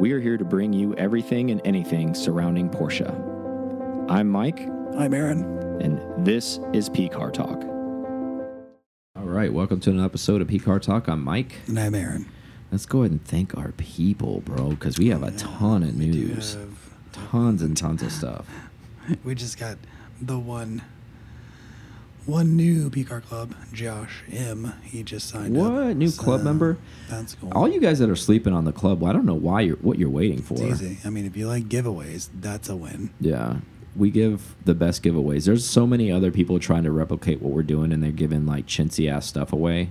We are here to bring you everything and anything surrounding Porsche. I'm Mike, I'm Aaron. and this is P Car Talk. All right, welcome to an episode of P Car Talk. I'm Mike. And I'm Aaron. Let's go ahead and thank our people, bro, because we have a ton of news, tons and tons of stuff. we just got the one one new PCAR club, Josh M. He just signed up. What new club member? That's cool. All you guys that are sleeping on the club, well, I don't know why you're what you're waiting for. It's easy. I mean, if you like giveaways, that's a win. Yeah, we give the best giveaways. There's so many other people trying to replicate what we're doing, and they're giving like chintzy ass stuff away.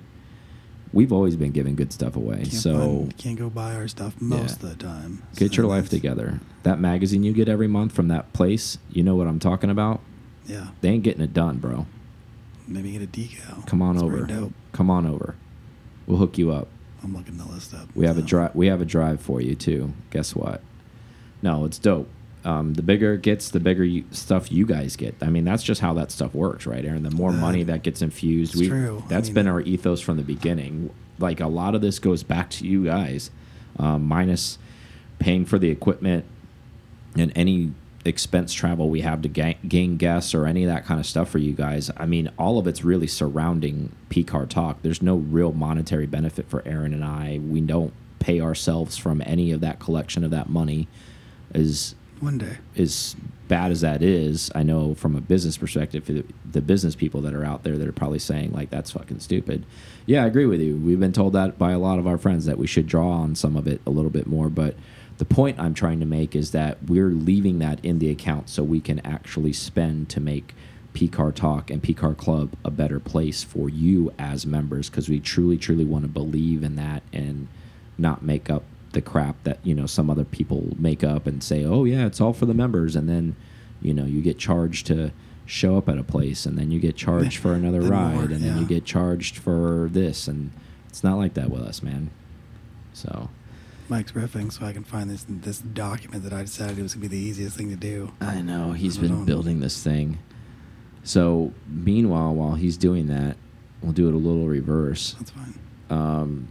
We've always been giving good stuff away, Can't so find- can't go buy our stuff most of the time. get So your life together. That magazine you get every month from that place, you know what I'm talking about. Yeah, They ain't getting it done, bro. Maybe get a decal. Come on That's over. Come on over. We'll hook you up. I'm looking the list up. We have a drive. We have a drive for you too. Guess what? No, it's dope. Um, the bigger it gets, the bigger you, stuff you guys get. I mean, that's just how that stuff works, right, Aaron? The more That- money that gets infused, we true. I that's mean- been our ethos from the beginning. Like a lot of this goes back to you guys, um, minus paying for the equipment and any expense travel we have to ga gain guests or any of that kind of stuff for you guys. I mean, all of it's really surrounding PCAR talk. There's no real monetary benefit for Aaron and I. We don't pay ourselves from any of that collection of that money. Is One day. as bad as that is, I know from a business perspective, the, the business people that are out there that are probably saying like that's fucking stupid. Yeah, I agree with you. We've been told that by a lot of our friends that we should draw on some of it a little bit more, but the point I'm trying to make is that we're leaving that in the account so we can actually spend to make PCAR Talk and PCAR Club a better place for you as members because we truly, truly want to believe in that and not make up the crap that you know some other people make up and say, "Oh yeah, it's all for the members," and then you know you get charged to show up at a place, and then you get charged for another ride, more, and then you get charged for this, and it's not like that with us, man. So Mike's riffing so I can find this this document that I decided it was gonna be the easiest thing to do. I know he's I been building this thing. So meanwhile, while he's doing that, we'll do it a little reverse. That's fine. um,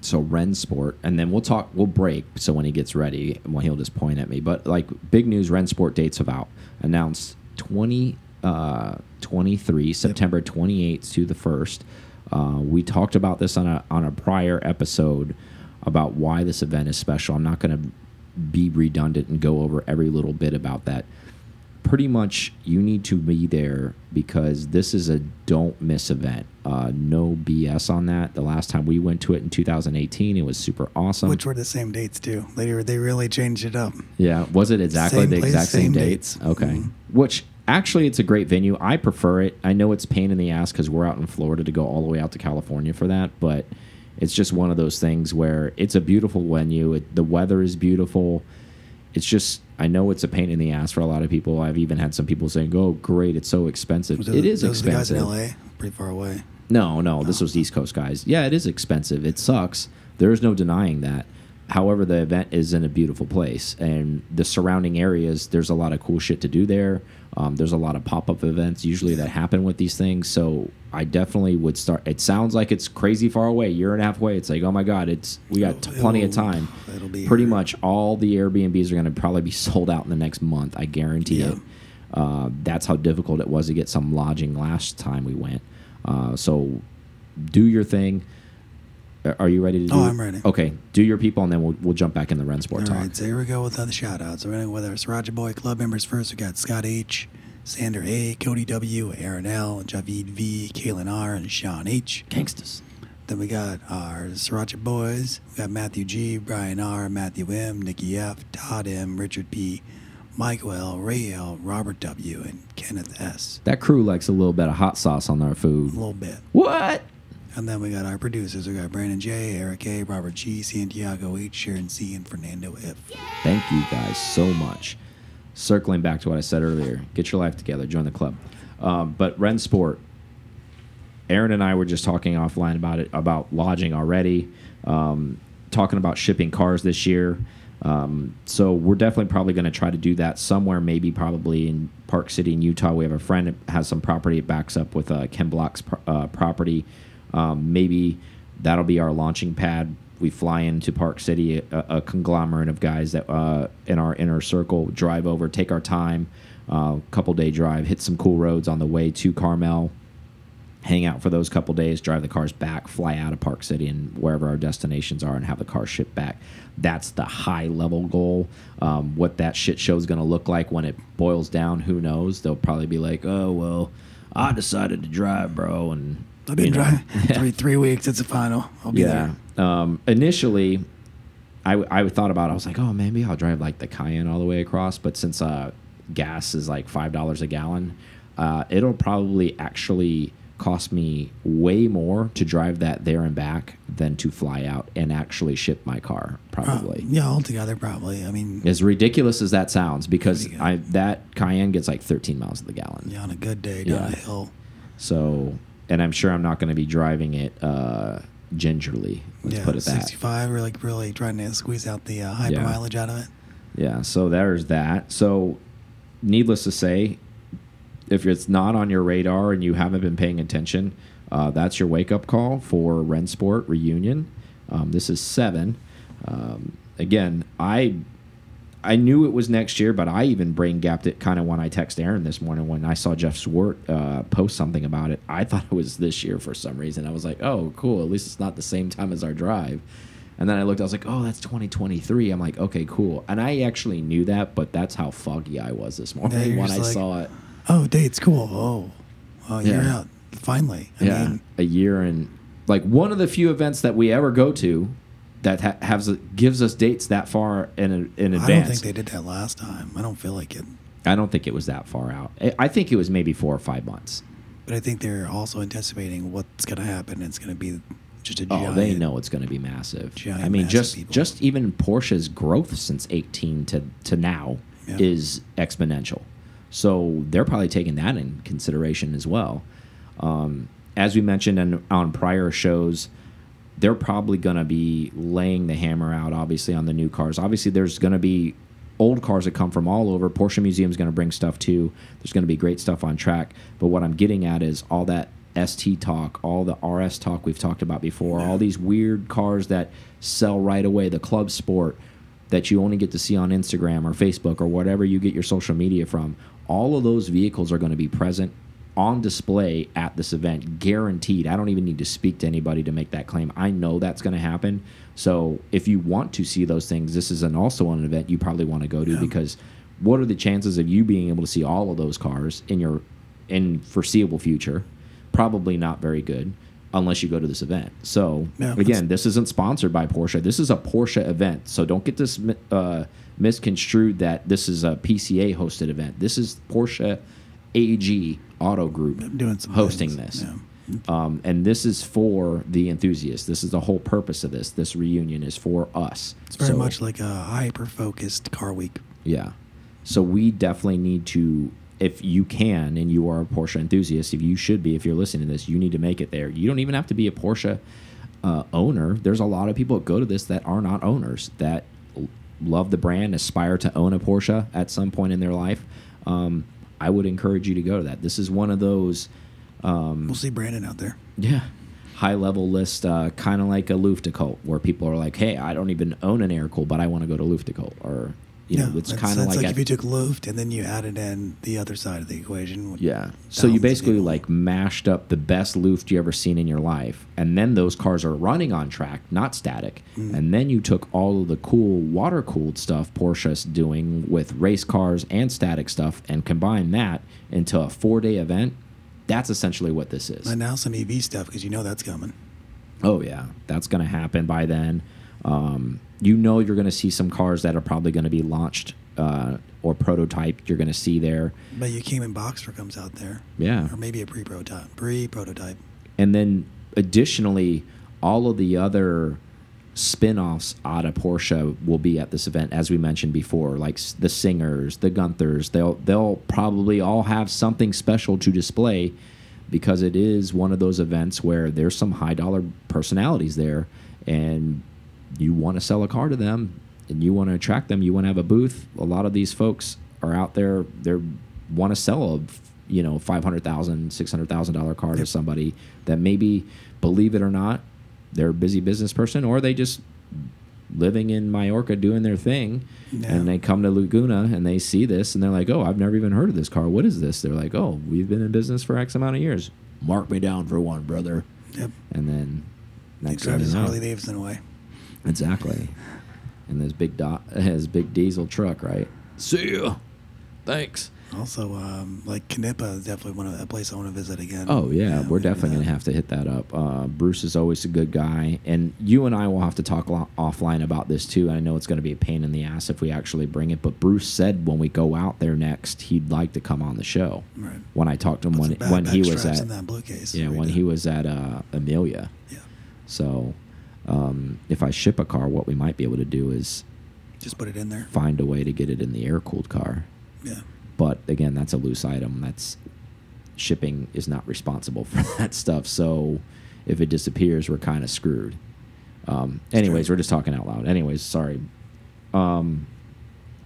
so Rennsport, and then we'll talk. We'll break. So when he gets ready, well, he'll just point at me. But like big news, Rennsport dates have out announced 20, uh, 23, September twenty eighth to the first. Uh, we talked about this on a on a prior episode about why this event is special. I'm not going to be redundant and go over every little bit about that pretty much you need to be there because this is a don't miss event. Uh, no BS on that. The last time we went to it in 2018, it was super awesome. Which were the same dates too. They were, they really changed it up. yeah, was it exactly Same the place, exact same, same dates? dates. Okay. Mhm. Which actually, it's a great venue. I prefer it. I know it's pain in the ass because we're out in Florida to go all the way out to California for that, but it's just one of those things where it's a beautiful venue. It, the weather is beautiful. It's just I know it's a pain in the ass for a lot of people. I've even had some people saying, "Oh, great, it's so expensive." It is those the guys expensive. in LA, pretty far away. No, no, this oh. was East Coast guys. Yeah, it is expensive. It sucks. There is no denying that. However, the event is in a beautiful place, and the surrounding areas. There's a lot of cool shit to do there. Um, there's a lot of pop up events usually that happen with these things. So I definitely would start. It sounds like it's crazy far away, year and a half away. It's like, oh my god, it's we got It'll- plenty of it'll- time. it'll be Pretty here. much all the Airbnbs are going to probably be sold out in the next month. I guarantee Yeah. it. Uh, that's how difficult it was to get some lodging last time we went. Uh, so do your thing. A- Are you ready to oh, do Oh, it? I'm ready. Okay, do your people, and then we'll, we'll jump back in the Rennsport All talk. right, so here we go with other shout outs. With our Sriracha Boy Club members first. We got Scott H, Sander A, Cody W, Aaron L, Javid V, Kaylin R, and Sean H. Gangsters. Then we got our Sriracha Boys. We got Matthew G, Brian R, Matthew M, Nikki F, Todd M, Richard P, Michael L, Ray L, Robert W, and Kenneth S. That crew likes a little bit of hot sauce on their food. A little bit. What? And then we got our producers. We got Brandon J, Eric A, Robert G, Santiago H, Sharon C, and Fernando F. Thank you guys so much. Circling back to what I said earlier, get your life together, join the club. Um, but Rennsport, Aaron and I were just talking offline about it, about lodging already, um, talking about shipping cars this year. Um, so we're definitely probably going to try to do that somewhere, maybe probably in Park City in Utah. We have a friend that has some property that backs up with uh, Ken Block's pro uh, property. Um, maybe that'll be our launching pad we fly into Park City, a, a conglomerate of guys that uh, in our inner circle drive over, take our time, uh, couple day drive, hit some cool roads on the way to Carmel, hang out for those couple days, drive the cars back, fly out of Park City and wherever our destinations are, and have the car shipped back. That's the high level goal. Um, what that shit show is going to look like when it boils down, who knows? They'll probably be like, "Oh well, I decided to drive, bro," and I've been you know. driving three three weeks. It's a final. I'll be yeah. Um, initially, I, I thought about it. I was like, oh, maybe I'll drive like the Cayenne all the way across. But since uh, gas is like five dollars a gallon, uh, it'll probably actually cost me way more to drive that there and back than to fly out and actually ship my car. there. Uh, Probably. yeah, altogether probably. I mean, As ridiculous as that sounds, because I that Cayenne gets like 13 miles to the gallon. yeah, on a good day down Yeah. a hill. So, and I'm sure I'm not going to be driving it uh, gingerly. Let's yeah, put it that. 65. We're like really trying to squeeze out the uh, hyper Yeah. mileage out of it. Yeah, so there's that. So, needless to say, if it's not on your radar and you haven't been paying attention, uh, that's your wake up call for Rennsport reunion. Um, this is seven. Um, again, I I knew it was next year, but I even brain gapped it kind of when I text Aaron this morning when I saw Jeff Zwart uh, post something about it. I thought it was this year for some reason. I was like, oh, cool. At least it's not the same time as our drive. And then I looked, I was like, oh, that's 2023. I'm like, okay, cool. And I actually knew that, but that's how foggy I was this morning you're when I like, saw it. Oh, date's cool. Oh, oh, you're Yeah. out. Finally. I yeah, mean, a year and like one of the few events that we ever go to that ha has gives us dates that far in in advance. I don't think they did that last time. I don't feel like it. I don't think it was that far out. I- I think it was maybe four or five months. But I think they're also anticipating what's going to happen. It's going to be just a Oh, they know it's going to be massive. Giant I mean, just people. just even Porsche's growth since 18 to to now Yeah. is exponential. So they're probably taking that in consideration as well. Um, as we mentioned in, on prior shows, they're probably going to be laying the hammer out, obviously, on the new cars. Obviously, there's going to be old cars that come from all over. Porsche Museum is going to bring stuff too. There's going to be great stuff on track. But what I'm getting at is all that ST talk, all the RS talk we've talked about before, all these weird cars that sell right away, the club sport that you only get to see on Instagram or Facebook or whatever you get your social media from. All of those vehicles are going to be present on display at this event, guaranteed. I don't even need to speak to anybody to make that claim. I know that's going to happen. So if you want to see those things, this is an also an event you probably want to go to because what are the chances of you being able to see all of those cars in your in foreseeable future? Probably not very good unless you go to this event. So Yeah, again, this isn't sponsored by Porsche. This is a Porsche event. So don't get this uh, misconstrued that this is a PCA hosted event. This is Porsche AG Auto Group doing some hosting things, this. yeah. Um, and this is for the enthusiasts. This is the whole purpose of this. This reunion is for us. It's very So- much like a hyper focused car week. yeah. So we definitely need to, if you can, and you are a Porsche enthusiast, if you should be, if you're listening to this, you need to make it there. You don't even have to be a Porsche uh, owner. There's a lot of people that go to this that are not owners that love the brand, aspire to own a Porsche at some point in their life. Um, I would encourage you to go to that. This is one of those. Um, We'll see Brandon out there. yeah. High level list, uh, kind of like a Luftgekühlt, where people are like, "Hey, I don't even own an air cool, but I want to go to Luftgekühlt," or you know, it's kind of like, like if you took Luft and then you added in the other side of the equation. yeah. So you basically like mashed up the best Luft you ever seen in your life, and then those cars are running on track, not static. Mm. And then you took all of the cool water cooled stuff Porsche's doing with race cars and static stuff, and combined that into a four day event. That's essentially what this is. And now some EV stuff because you know that's coming. Oh yeah, that's going to happen by then. Um, you know, you're going to see some cars that are probably going to be launched uh, or prototyped. You're going to see there, But your Cayman Boxster comes out there. yeah. Or maybe a pre-prototype. Pre-prototype. And then additionally, all of the other spin-offs out of Porsche will be at this event, as we mentioned before, like the Singers, the Gunthers. They'll they'll probably all have something special to display because it is one of those events where there's some high dollar personalities there, and you want to sell a car to them, and you want to attract them. You want to have a booth. A lot of these folks are out there. They want to sell a you know five hundred thousand, six hundred thousand dollar $600,000 car to somebody that maybe believe it or not they're a busy business person or they just living in Mallorca doing their thing Yeah. and they come to Laguna and they see this and they're like, "Oh, I've never even heard of this car. What is this?" They're like, "Oh, we've been in business for X amount of years. Mark me down for one, brother." Yep. And then He next thing drives you his Harley Davidson away. Exactly. And this big dot his big diesel truck, right? See ya. Thanks. Also, um, like Canepa is definitely one of a place I want to visit again. Oh yeah, we're definitely gonna have to hit that up. Uh, Bruce is always a good guy, and you and I will have to talk offline about this too. I know it's gonna be a pain in the ass if we actually bring it, but Bruce said when we go out there next, he'd like to come on the show. Right. When I talked to him Put when when he was at in that blue case. yeah when he was at uh, Amelia. Yeah. So um, if I ship a car, what we might be able to do is Just put it in there. find a way to get it in the air cooled car. Yeah. But again, that's a loose item. That's shipping is not responsible for that stuff. So if it disappears, we're kind of screwed. Um, anyways, we're just talking out loud. Anyways, sorry. Um,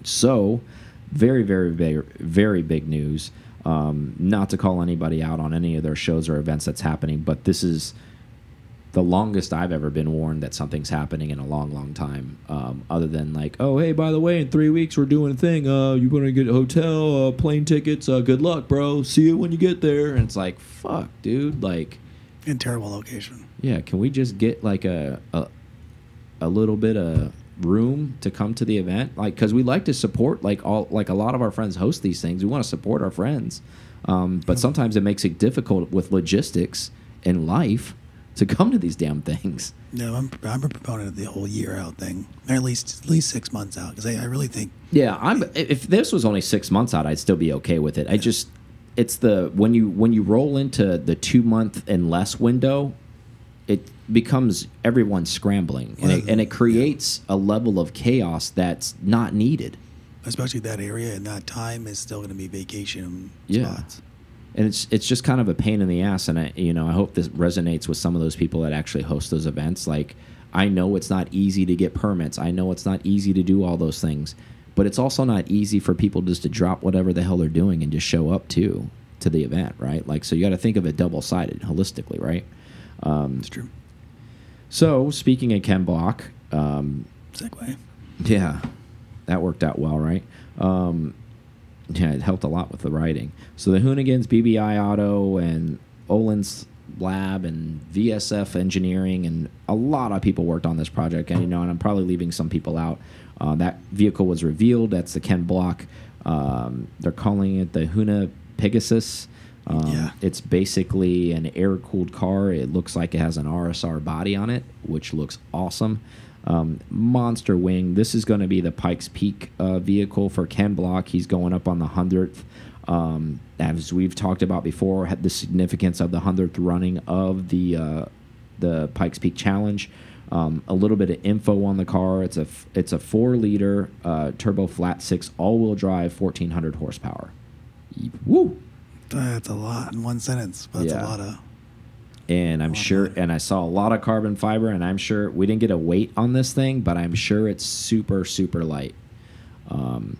so very, very big, very big news. Um, not to call anybody out on any of their shows or events that's happening, but this is the longest I've ever been warned that something's happening in a long, long time. Um, other than like, oh, hey, by the way, in three weeks we're doing a thing. Uh, you want to get a hotel, uh, plane tickets? Uh, good luck, bro. See you when you get there. And it's like, fuck, dude. Like, In terrible location. yeah, can we just get like a a, a little bit of room to come to the event? Like, because we like to support like all like a lot of our friends host these things. We want to support our friends, um, but sometimes it makes it difficult with logistics and life to come to these damn things. No, I'm I'm a proponent of the whole year out thing, or at least at least six months out, because I, I really think Yeah, I'm. If this was only six months out, I'd still be okay with it. I just, it's the when you when you roll into the two month and less window, it becomes everyone scrambling, and it, and it creates a level of chaos that's not needed. especially that area and that time is still going to be vacation Yeah. spots. And it's it's just kind of a pain in the ass and i you know i hope this resonates with some of those people that actually host those events like i know it's not easy to get permits i know it's not easy to do all those things but it's also not easy for people just to drop whatever the hell they're doing and just show up to to the event right like so you got to think of it double sided holistically right um, It's true. so speaking of ken block um, Segue. yeah, that worked out well, right? Um, yeah, it helped a lot with the writing. So the Hoonigans, BBI Auto, and Oil Stain Lab, and VSF Engineering, and a lot of people worked on this project. And you know, and I'm probably leaving some people out. Uh, that vehicle was revealed. That's the Ken Block. Um, they're calling it the Huna Pegasus. Um, Yeah. It's basically an air cooled car. It looks like it has an RSR body on it, which looks awesome. Um, Monster Wing. This is going to be the Pikes Peak uh, vehicle for Ken Block. He's going up on the 100th. Um, as we've talked about before, had the significance of the 100th running of the uh, the Pikes Peak Challenge. Um, a little bit of info on the car. It's a it's a four liter uh, turbo flat six all wheel drive, 1400 horsepower. Woo! That's a lot in one sentence, but that's Yeah. a lot of. And I'm lot sure, more. and I saw a lot of carbon fiber, and I'm sure we didn't get a weight on this thing, but I'm sure it's super, super light. Um,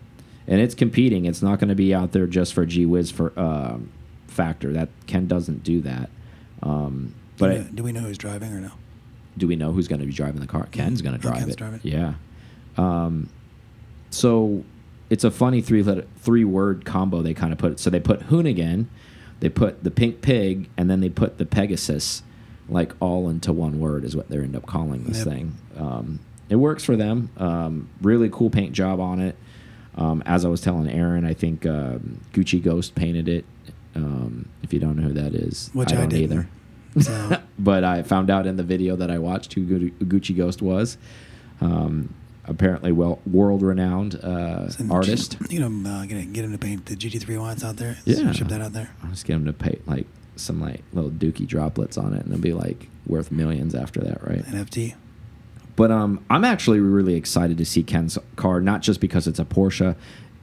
and it's competing. It's not going to be out there just for G Wiz for um, factor. That Ken doesn't do that. Um, Do, but we know, do we know who's driving or no? do we know who's going to be driving the car? Ken's going to Oh, drive Ken's it. driving. Yeah. Um, so it's a funny three letter, three word combo they kind of put. It. So they put Hoonigan, they put the pink pig, and then they put the Pegasus, like all into one word is what they end up calling this Yep. thing. Um, it works for them. Um, really cool paint job on it. Um, as I was telling Aaron, I think um, Gucci Ghost painted it. Um, if you don't know who that is, Which I I don't didn't. either. So but I found out in the video that I watched who Gucci Ghost was. Um, apparently, well, world-renowned uh, artist. You know, uh, get, get him to paint the GT3 ones out there. Yeah. Ship that out there. I'll just get him to paint like some like little dookie droplets on it, and it'll be like worth millions after that, right? NFT. But um, I'm actually really excited to see Ken's car, not just because it's a Porsche.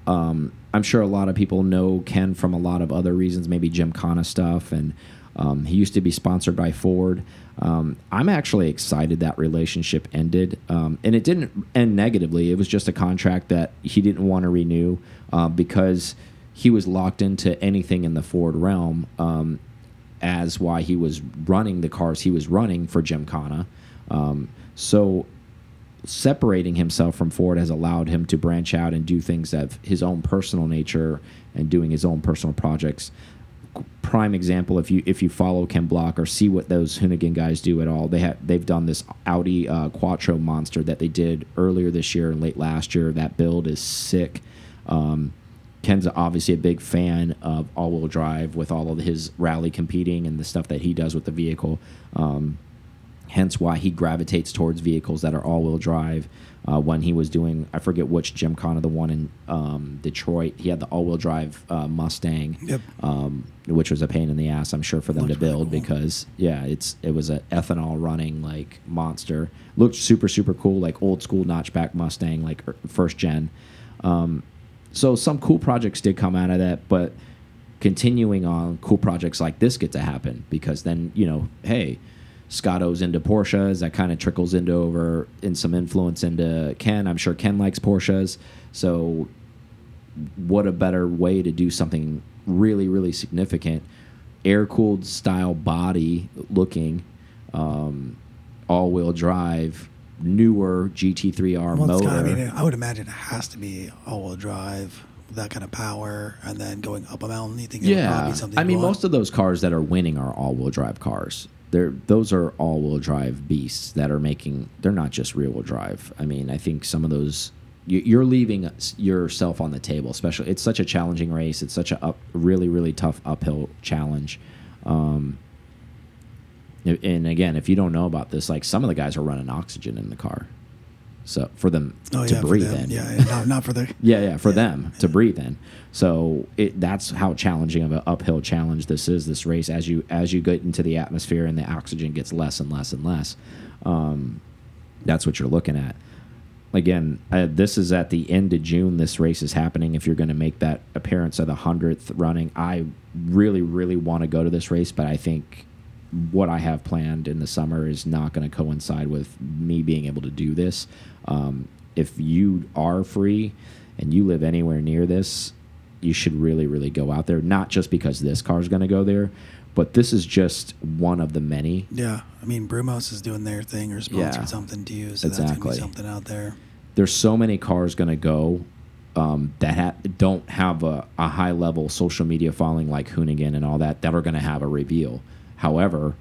Um, I'm sure a lot of people know Ken from a lot of other reasons, maybe Jim Gymkhana stuff, and um, he used to be sponsored by Ford. Um, I'm actually excited that relationship ended, um, and it didn't end negatively. It was just a contract that he didn't want to renew uh, because he was locked into anything in the Ford realm. Um, as why he was running the cars he was running for Gymkhana. Um, so separating himself from Ford has allowed him to branch out and do things of his own personal nature and doing his own personal projects. Prime example, if you if you follow Ken Block or see what those Hoonigan guys do at all, they have they've done this Audi uh, Quattro Monster that they did earlier this year and late last year. That build is sick. Um, Ken's obviously a big fan of all-wheel drive with all of his rally competing and the stuff that he does with the vehicle. Um, hence why he gravitates towards vehicles that are all-wheel drive. Uh, when he was doing, I forget which Jim Gymkhana, the one in um, Detroit, he had the all-wheel drive uh, Mustang, Yep. um, which was a pain in the ass, I'm sure, for them Looks to build cool. because yeah, it's it was an ethanol running like monster. Looked super super cool, like old school notchback Mustang, like er, first gen. Um, so some cool projects did come out of that, but continuing on, cool projects like this get to happen because then you know, hey, Scotto's into Porsches. That kind of trickles into over in some influence into Ken. I'm sure Ken likes Porsches. So, what a better way to do something really, really significant? Air cooled style body looking, um, all wheel drive, newer GT3R Well, motor. I mean, I would imagine it has to be all-wheel drive that kind of power, and then going up a mountain. You think it would Yeah, probably be something? I mean, most of those cars that are winning are all-wheel drive cars. They're those are all-wheel drive beasts that are making. They're not just rear-wheel drive. I mean, I think some of those you- you're leaving yourself on the table. Especially, it's such a challenging race. It's such a up, really, really tough uphill challenge. Um, and again, if you don't know about this, like some of the guys are running oxygen in the car, so for them oh, to yeah, breathe them. in. Yeah, yeah, not, not for the. Yeah, yeah, for Yeah. them to breathe in. So it that's how challenging of an uphill challenge this is. This race as you as you get into the atmosphere and the oxygen gets less and less and less. Um, that's what you're looking at. Again, uh, this is at the end of June. This race is happening. If you're going to make that appearance of the hundredth running, I really, really want to go to this race, but I think what I have planned in the summer is not going to coincide with me being able to do this. Um, if you are free and you live anywhere near this, you should really, really go out there. Not just because this car is going to go there, but this is just one of the many. Yeah, I mean, Brumos is doing their thing or sponsored Yeah. something to you, so that's gonna be something out there. There's so many cars going to go um, that ha don't have a, a high level social media following like Hoonigan and all that that are going to have a reveal. However,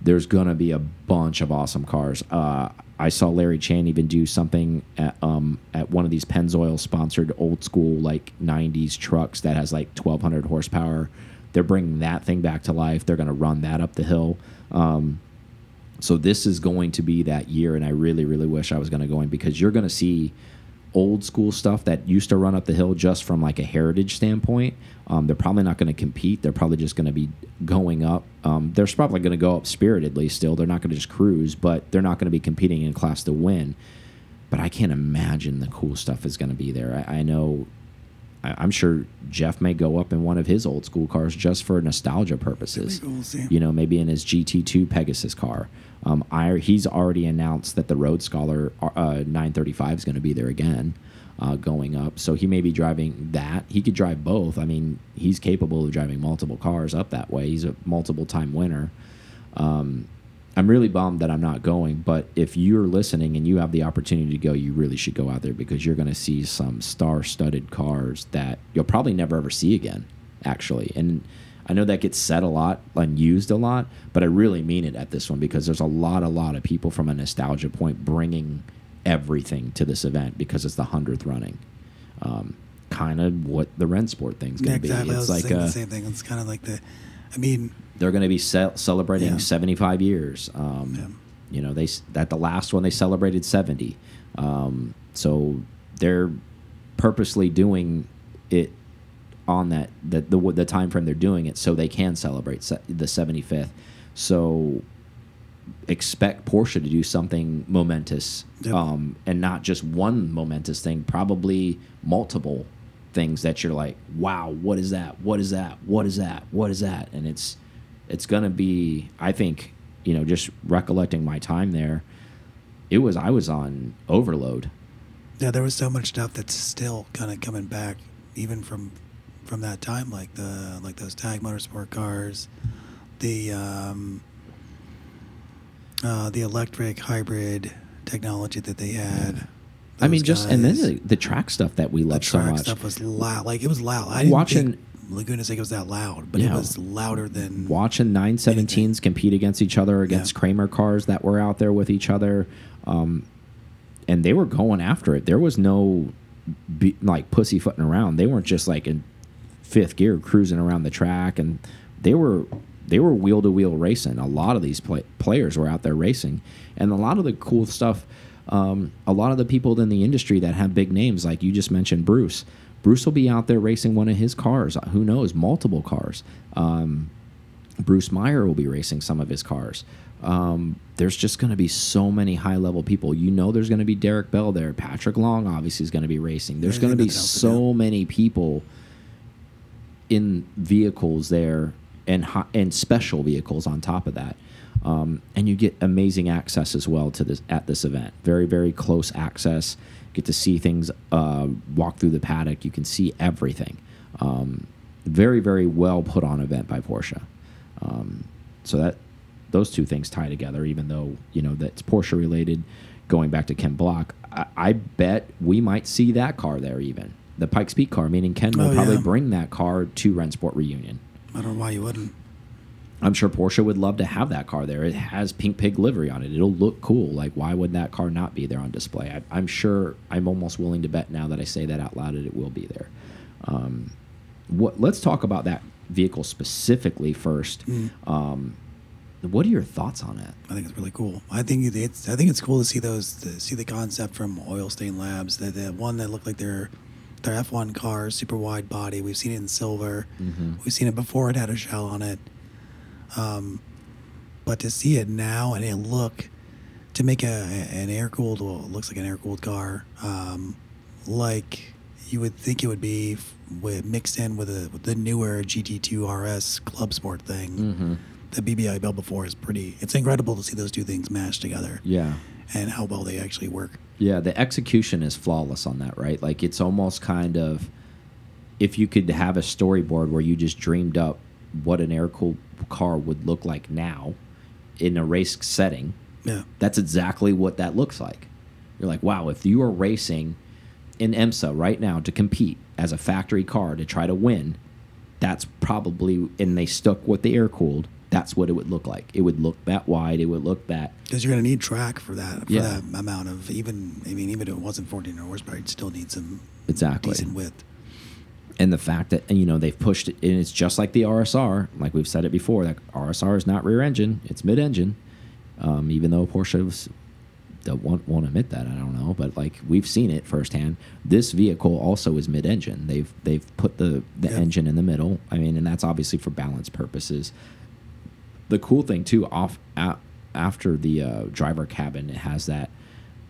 there's going to be a bunch of awesome cars. Uh, I saw Larry Chen even do something at, um, at one of these Pennzoil sponsored old school like 90s trucks that has like 1200 horsepower. They're bringing that thing back to life. They're going to run that up the hill. Um, so this is going to be that year, and I really, really wish I was going to go in because you're going to see old school stuff that used to run up the hill just from like a heritage standpoint. Um, they're probably not going to compete. They're probably just going to be going up. Um, they're probably going to go up spiritedly still. They're not going to just cruise, but they're not going to be competing in class to win. But I can't imagine the cool stuff is going to be there. I, I know. I, I'm sure Jeff may go up in one of his old school cars just for nostalgia purposes We'll you know, maybe in his GT2 Pegasus car. Um, I, he's already announced that the Road Scholar uh, 935 is going to be there again, uh, going up. So he may be driving that. He could drive both. I mean, he's capable of driving multiple cars up that way. He's a multiple time winner. Um, I'm really bummed that I'm not going, but if you're listening and you have the opportunity to go, you really should go out there because you're going to see some star-studded cars that you'll probably never ever see again, actually. And I know that gets said a lot and used a lot, but I really mean it at this one because there's a lot, a lot of people from a nostalgia point bringing everything to this event because it's the hundredth running. Um, kind of what the Rennsport thing's going to exactly. be. It's like a, the same thing. It's kind of like the, I mean, they're going to be ce celebrating Yeah. 75 years. Um, Yeah. You know, they s- at the last one they celebrated 70. Um, so they're purposely doing it on that the, the the time frame they're doing it so they can celebrate se the 75th. So expect Porsche to do something momentous, Yep. um, and not just one momentous thing. Probably multiple things that you're like, wow, what is that? What is that? What is that? What is that? And it's it's gonna be. I think you know, just recollecting my time there, it was I was on overload. yeah, there was so much stuff that's still kind of coming back, even from from that time, like the like those tag motorsport cars, the um, uh, the electric hybrid technology that they had. I mean, just and then the, the track stuff that we the love so track much. stuff was loud. Like it was loud. I didn't Watching- think Laguna Seca was that loud, but it was louder than. watching 917s compete against each other against Yeah. Kremer cars that were out there with each other, um, and they were going after it. There was no be, like pussyfooting around. They weren't just like in fifth gear cruising around the track, and they were they were wheel to wheel racing. A lot of these play, players were out there racing, and a lot of the cool stuff. Um, a lot of the people in the industry that have big names, like you just mentioned, Bruce. Bruce will be out there racing one of his cars. Who knows, multiple cars. Um, Bruce Meyer will be racing some of his cars. Um, there's just going to be so many high level people. You know, there's going to be Derek Bell there. Patrick Long obviously is going to be racing. There's Yeah, going to be nothing else to so many people in vehicles there and and special vehicles on top of that. Um, and you get amazing access as well to this at this event. Very very close access. Get to see things. Uh, walk through the paddock. You can see everything. Um, very very well put on event by Porsche. Um, so that those two things tie together. Even though you know that's Porsche related. Going back to Ken Block, I, I bet we might see that car there. Even the Pikes Peak car, meaning Ken will Oh, probably yeah. bring that car to Rennsport reunion. I don't know why you wouldn't. I'm sure Porsche would love to have that car there. It has pink pig livery on it. It'll look cool. Like, why would that car not be there on display? I, I'm sure. I'm almost willing to bet now that I say that out loud that it will be there. Um, what? Let's talk about that vehicle specifically first. Mm. Um, what are your thoughts on it? I think it's really cool. I think it's I think it's cool to see those to see the concept from Oil Stain Labs. The, the one that looked like their their F1 car, super wide body. We've seen it in silver. We've seen it before. It had a shell on it. Um, but to see it now and it look to make a an air cooled well, it looks like an air cooled car, um, like you would think it would be f- with mixed in with, a, with the newer GT2 RS Club Sport thing Mm-hmm. the BBI built before is pretty. It's incredible to see those two things mashed together Yeah. And how well they actually work. Yeah, the execution is flawless on that, right? Like it's almost kind of if you could have a storyboard where you just dreamed up what an air cooled car would look like now in a race setting, Yeah, that's exactly what that looks like. You're like, wow, if you are racing in IMSA right now to compete as a factory car to try to win, that's probably and they stuck with the air cooled. That's what it would look like. It would look that wide. It would look that because you're going to need track for that for Yeah. that amount of even. I mean, even if it wasn't 14 horsepower, you'd still need some exactly. decent width. and the fact that you know they've pushed it and it's just like the RSR like we've said it before that RSR is not rear engine it's mid engine um, even though Porsche won't, won't admit that I don't know but like we've seen it firsthand this vehicle also is mid engine they've they've put the the Yeah. engine in the middle I mean and that's obviously for balance purposes the cool thing too off after the uh, driver cabin it has that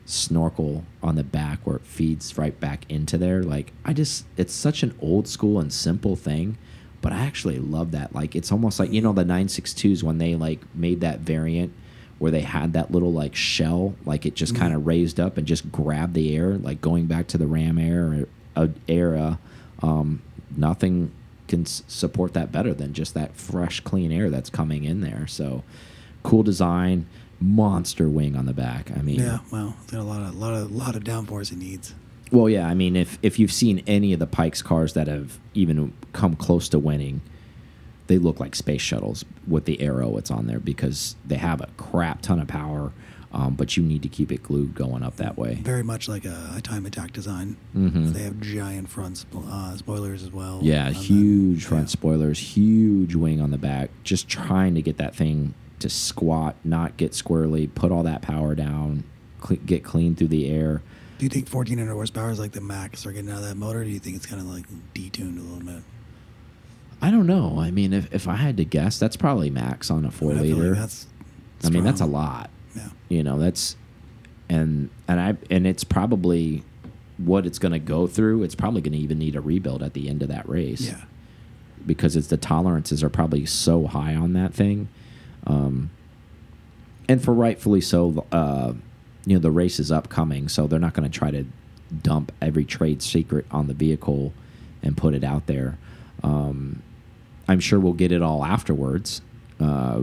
snorkel on the back where it feeds right back into there. Like i just it's such an old school and simple thing but i actually love that. Like it's almost like you know the 962s when they like made that variant where they had that little like shell like it just kind of raised up and just grabbed the air like going back to the ram air uh, era um, nothing can s- support that better than just that fresh clean air that's coming in there so cool design monster wing on the back i mean Yeah, well, there's a lot of lot of lot of downforce it needs. well, yeah. I mean, if if you've seen any of the Pikes cars that have even come close to winning, they look like space shuttles with the arrow it's on there because they have a crap ton of power, um, but you need to keep it glued going up that way. Very much like a, a time attack design. Mhm. They have giant front spo uh, spoilers as well. Yeah, huge front Yeah. spoilers, huge wing on the back, just trying to get that thing to squat, not get squirrely, put all that power down, cle get clean through the air. Do you think 1400 horsepower is like the max for getting out of that motor? Or do you think it's kind of like detuned a little bit? I don't know. I mean, if, if I had to guess, that's probably max on a four I feel like liter. that's. I mean, that's a lot. Yeah. You know, that's and and I and it's probably what it's going to go through. It's probably going to even need a rebuild at the end of that race. Yeah. Because it's the tolerances are probably so high on that thing, um, and for rightfully so. Uh, you know, the race is upcoming, so they're not going to try to dump every trade secret on the vehicle and put it out there. Um, I'm sure we'll get it all afterwards. Uh,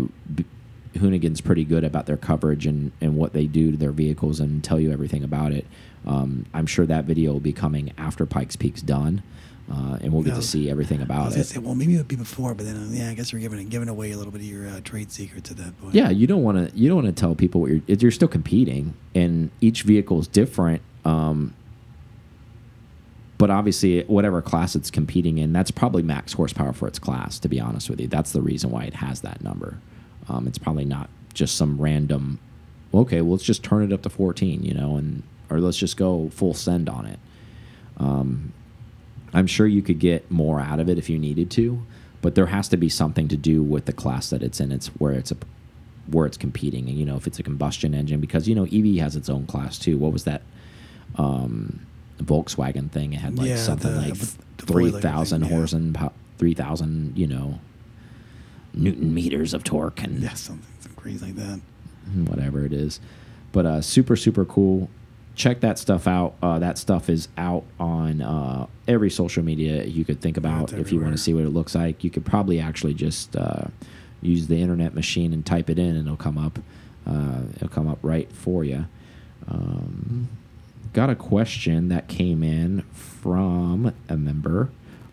Hoonigan's pretty good about their coverage and and what they do to their vehicles and tell you everything about it. Um, I'm sure that video will be coming after Pikes Peak's done, uh, and we'll get No. to see everything I about it. say, well, maybe it would be before, but then uh, yeah, I guess we're giving giving away a little bit of your uh, trade secrets at that point. Yeah, you don't want to you don't want to tell people what you're you're still competing, and each vehicle is different. Um, but obviously, whatever class it's competing in, that's probably max horsepower for its class. To be honest with you, that's the reason why it has that number. Um, it's probably not just some random. Okay, well, let's just turn it up to 14, you know, and or let's just go full send on it. Um, I'm sure you could get more out of it if you needed to, but there has to be something to do with the class that it's in. It's where it's a where it's competing, and you know if it's a combustion engine because you know EV has its own class too. What was that um, Volkswagen thing? It had like Yeah, something the- like the three thousand thing, yeah. horse and three thousand you know newton meters of torque and yeah, something, something crazy like that. whatever it is. But uh, super, super cool. Check that stuff out. Uh, that stuff is out on uh, every social media you could think about. it's if you want to see what it looks like, you could probably actually just uh, use the internet machine and type it in, and it'll come up. Uh, it'll come up right for you. Um, got a question that came in from a member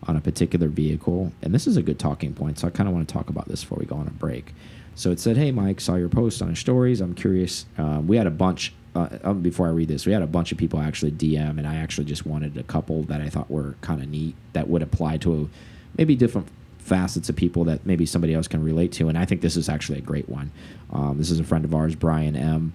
on a particular vehicle, and this is a good talking point. So I kind of want to talk about this before we go on a break. So it said, "Hey Mike, saw your post on your stories. I'm curious. Um, we had a bunch. Uh, um, before I read this, we had a bunch of people actually DM, and I actually just wanted a couple that I thought were kind of neat that would apply to a, maybe different facets of people that maybe somebody else can relate to. And I think this is actually a great one. Um, this is a friend of ours, Brian M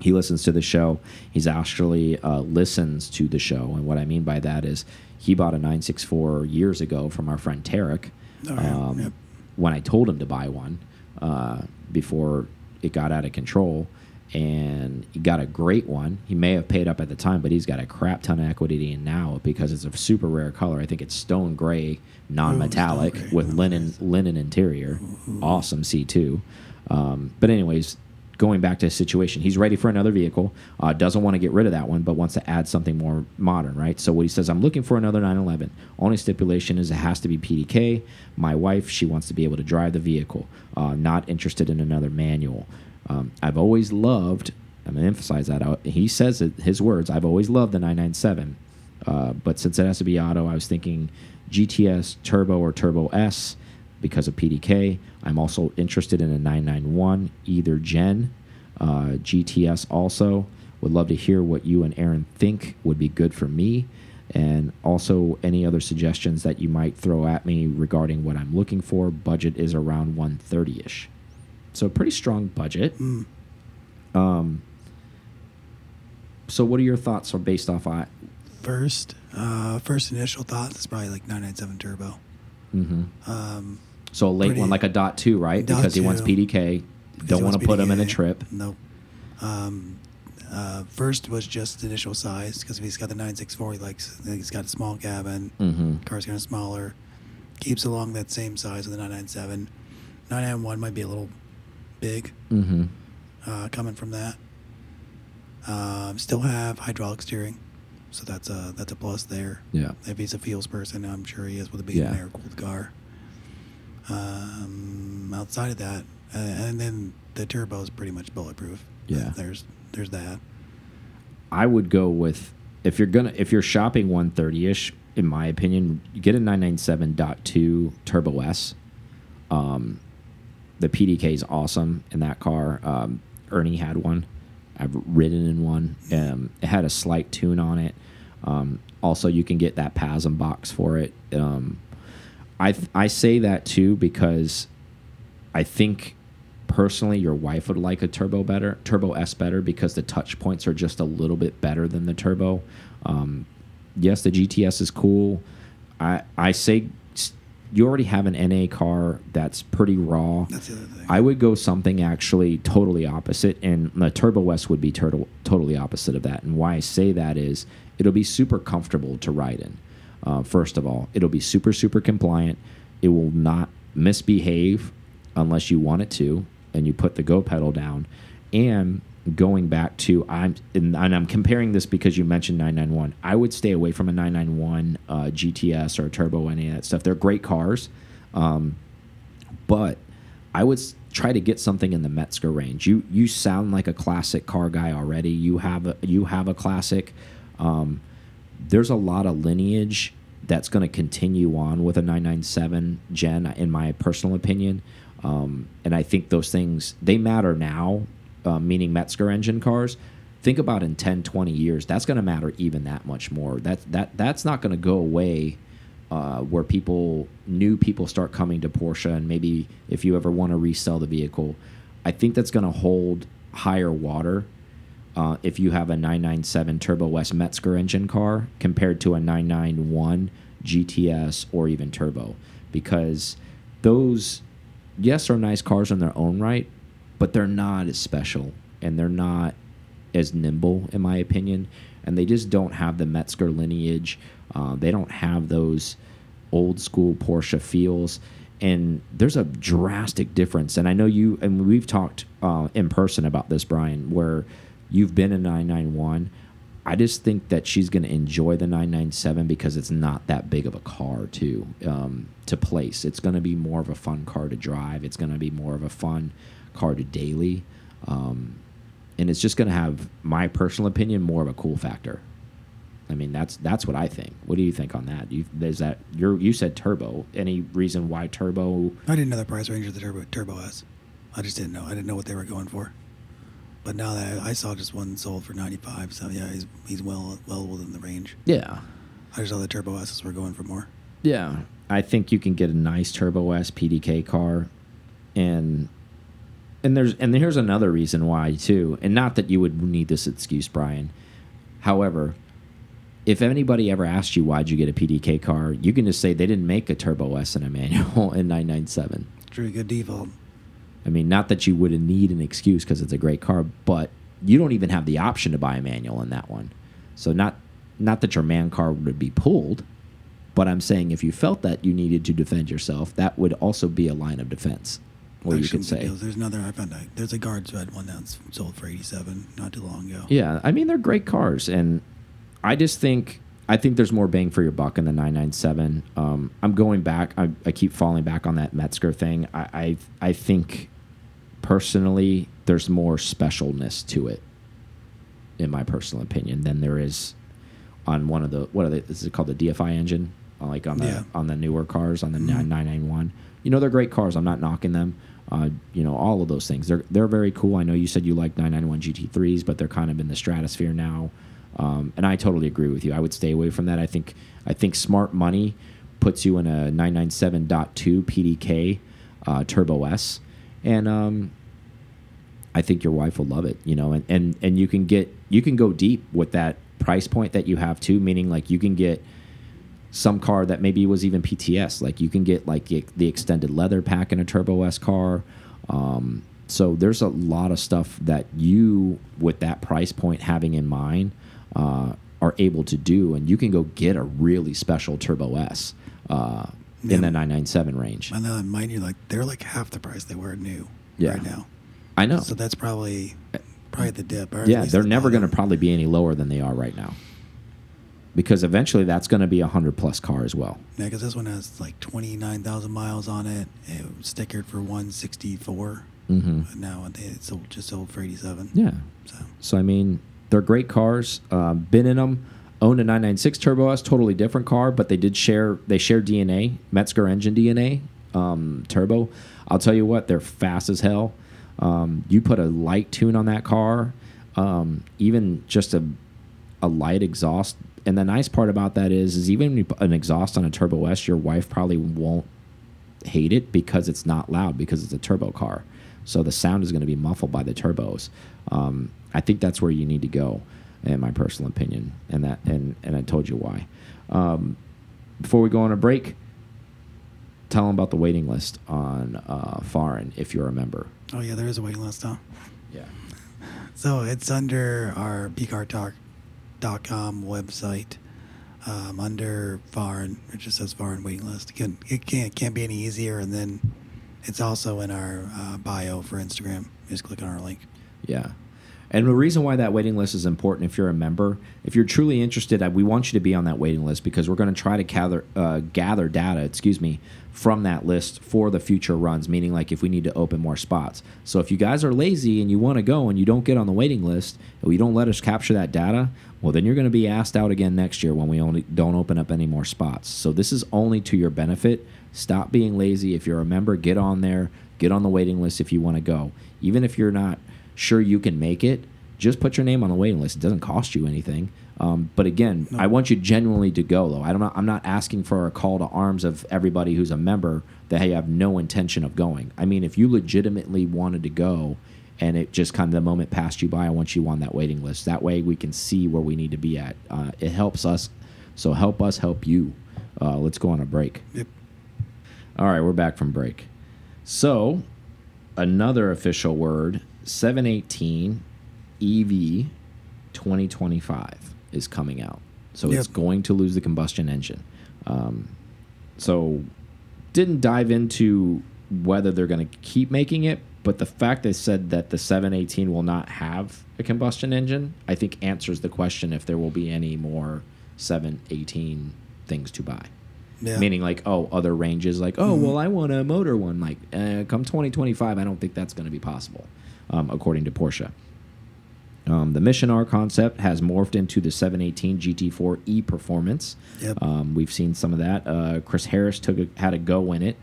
he listens to the show. He's actually uh, listens to the show, and what I mean by that is he bought a 964 years ago from our friend Tarek. Oh, yeah, um, yep. When I told him to buy one uh, before it got out of control, and he got a great one. He may have paid up at the time, but he's got a crap ton of equity in now because it's a super rare color. I think it's stone gray, non-metallic gray. with Oh, linen nice. linen interior. Awesome C2. Um, but anyways, going back to his situation, he's ready for another vehicle. Uh, doesn't want to get rid of that one, but wants to add something more modern, right? So what he says, I'm looking for another 911. Only stipulation is it has to be PDK. My wife, she wants to be able to drive the vehicle. Uh, not interested in another manual. Um, I've always loved. I'm gonna emphasize that. out. He says it. His words. I've always loved the 997. Uh, but since it has to be auto, I was thinking GTS Turbo or Turbo S because of PDK. I'm also interested in a 991, either gen, uh, GTS also. Would love to hear what you and Aaron think would be good for me. And also any other suggestions that you might throw at me regarding what I'm looking for. Budget is around 130 ish. So, pretty strong budget. Mm. Um, so, what are your thoughts on based off I? First, uh, first initial thoughts is probably like 997 turbo. Mm-hmm. Um, So a late Pretty- one, like a dot two, right? Dot because he wants. PDK. Don't want to put him in a trip. Nope. Um, uh, first was just initial size because if he's got the 964, he likes he's got a small cabin. Mm-hmm. Car's kind of smaller. Keeps along that same size with the 997. 991 might be a little big Mm-hmm. uh, coming from that. Um, still have hydraulic steering, so that's a that's a plus there. Yeah. If he's a feels person, I'm sure he is with a being Yeah. an air cooled car. Um, outside of that, uh, and then the turbo is pretty much bulletproof. Yeah. there's there's that. I would go with if you're gonna if you're shopping 130 ish. In my opinion, get a 997.2 Turbo S. Um, the PDK is awesome in that car. Um, Ernie had one. I've ridden in one. Um, it had a slight tune on it. Um, also, you can get that PASM box for it. Um, I I say that too because I think personally your wife would like a turbo better, turbo S better because the touch points are just a little bit better than the turbo. Um, yes, the GTS is cool. I I say you already have an NA car that's pretty raw. That's the other thing. I would go something actually totally opposite, and the Turbo S would be turtle, totally opposite of that. And why I say that is it'll be super comfortable to ride in. Uh, first of all, it'll be super super compliant. It will not misbehave unless you want it to, and you put the go pedal down. And going back to I'm and, I'm comparing this because you mentioned 991. I would stay away from a 991 uh, GTS or a Turbo any of that stuff. They're great cars. Um, but I would try to get something in the Metzger range. You you sound like a classic car guy already. You have a you have a classic. Um, there's a lot of lineage that's going to continue on with a 997 gen, in my personal opinion. Um, and I think those things they matter now, uh, meaning Metzger engine cars. Think about in 10, 20 years, that's going to matter even that much more. That that that's not going to go away. Uh, where people new people start coming to Porsche, and maybe if you ever want to resell the vehicle, I think that's going to hold higher water uh, if you have a 997 Turbo West Metzger engine car compared to a 991 GTS or even Turbo, because those yes are nice cars in their own right, but they're not as special and they're not as nimble in my opinion, and they just don't have the Metzger lineage. Uh, they don't have those old school Porsche feels. And there's a drastic difference. And I know you, and we've talked uh, in person about this, Brian, where you've been a 991. I just think that she's going to enjoy the 997 because it's not that big of a car to um, to place. It's going to be more of a fun car to drive. It's going to be more of a fun car to daily, um, and it's just going to have my personal opinion more of a cool factor. I mean, that's that's what I think. What do you think on that? You, that you you said turbo? Any reason why turbo? I didn't know the price range of the Turbo Turbo S. I just didn't know. I didn't know what they were going for. But now that I, I saw just one sold for ninety five, so yeah, he's he's well well within the range. Yeah, I just saw the Turbo S's were going for more. yeah. I think you can get a nice turbo S PDK car, and and there's and here's another reason why too. And not that you would need this excuse, Brian. However, if anybody ever asked you why'd you get a PDK car, you can just say they didn't make a turbo S and a manual in 997. True, good default. I mean, not that you would need an excuse because it's a great car, but you don't even have the option to buy a manual in that one. So not not that your man car would be pulled, but I'm saying if you felt that you needed to defend yourself, that would also be a line of defense. Or you could say, deals. there's another. I found a, there's a guards red one that's sold for eighty seven not too long ago. yeah, I mean they're great cars, and I just think I think there's more bang for your buck in the 997. Um, I'm going back. I, I keep falling back on that Metzger thing. I, I I think personally there's more specialness to it, in my personal opinion, than there is on one of the what are they? Is it called the DFI engine? Uh, Like on the Yeah. on the newer cars on the Mhm. 991. You know they're great cars. I'm not knocking them. Uh, you know all of those things. They're they're very cool. I know you said you like 991 GT3s, but they're kind of in the stratosphere now. Um, and I totally agree with you. I would stay away from that. I think I think smart money puts you in a 997.2 PDK uh, Turbo S, and um, I think your wife will love it. You know, and, and and you can get you can go deep with that price point that you have too. Meaning like you can get some car that maybe was even PTS. Like you can get like the, extended leather pack in a Turbo S car. Um, so there's a lot of stuff that you, with that price point having in mind, uh, are able to do, and you can go get a really special Turbo S uh, in the 997 range. I know, and mind you, like they're like half the price they were new Yeah. right now. I know. So that's probably probably the dip. or Yeah, they're the never going to probably be any lower than they are right now, because eventually that's going to be a hundred plus car as well. Yeah, because this one has like twenty nine thousand miles on it. It was stickered for one sixty four. Mm hmm now it's sold, just sold for eighty seven. Yeah. So So I mean, they're great cars. Um, been in them. Owned a 996 Turbo S, totally different car, but they did share they share DNA, Metzger engine DNA, um, turbo. I'll tell you what, they're fast as hell. Um, you put a light tune on that car, um, even just a a light exhaust. And the nice part about that is, is even when you put an exhaust on a Turbo S, your wife probably won't hate it because it's not loud because it's a turbo car. So the sound is going to be muffled by the turbos. Um, I think that's where you need to go, in my personal opinion, and that and and I told you why. Um, before we go on a break, tell them about the waiting list on uh, Foreign if you're a member. oh yeah, there is a waiting list now. Yeah. So it's under our pcartalk.com website. Um, under foreign, it just says foreign waiting list. It can't, it can't, can't be any easier. And then it's also in our uh, bio for Instagram. Just click on our link. Yeah. And the reason why that waiting list is important, if you're a member, if you're truly interested, we want you to be on that waiting list because we're going to try to gather uh, gather data, excuse me, from that list for the future runs. Meaning, like if we need to open more spots. So if you guys are lazy and you want to go and you don't get on the waiting list, or you don't let us capture that data, well, then you're going to be asked out again next year when we only don't open up any more spots. So this is only to your benefit. Stop being lazy. If you're a member, get on there. Get on the waiting list if you want to go. Even if you're not sure you can make it, just put your name on the waiting list. It doesn't cost you anything. Um, but again, no. I want you genuinely to go, though. I don't. I'm not asking for a call to arms of everybody who's a member that hey, I have no intention of going. I mean, if you legitimately wanted to go, and it just kind of the moment passed you by, I want you on that waiting list. That way, we can see where we need to be at. Uh, it helps us. So help us help you. Uh, let's go on a break. Yep. All right, we're back from break. So, another official word 718 EV 2025 is coming out. So yep. it's going to lose the combustion engine. Um, so didn't dive into whether they're going to keep making it, but the fact they said that the 718 will not have a combustion engine, I think answers the question if there will be any more 718 things to buy. Yeah. Meaning like, oh, other ranges, like, oh, mm -hmm. well, I want a motor one. Like, uh, come 2025, I don't think that's going to be possible, um, according to Porsche. Um, the Mission R concept has morphed into the 718 GT4 E Performance. Yep. Um, we've seen some of that. Uh, Chris Harris took a, had a go in it.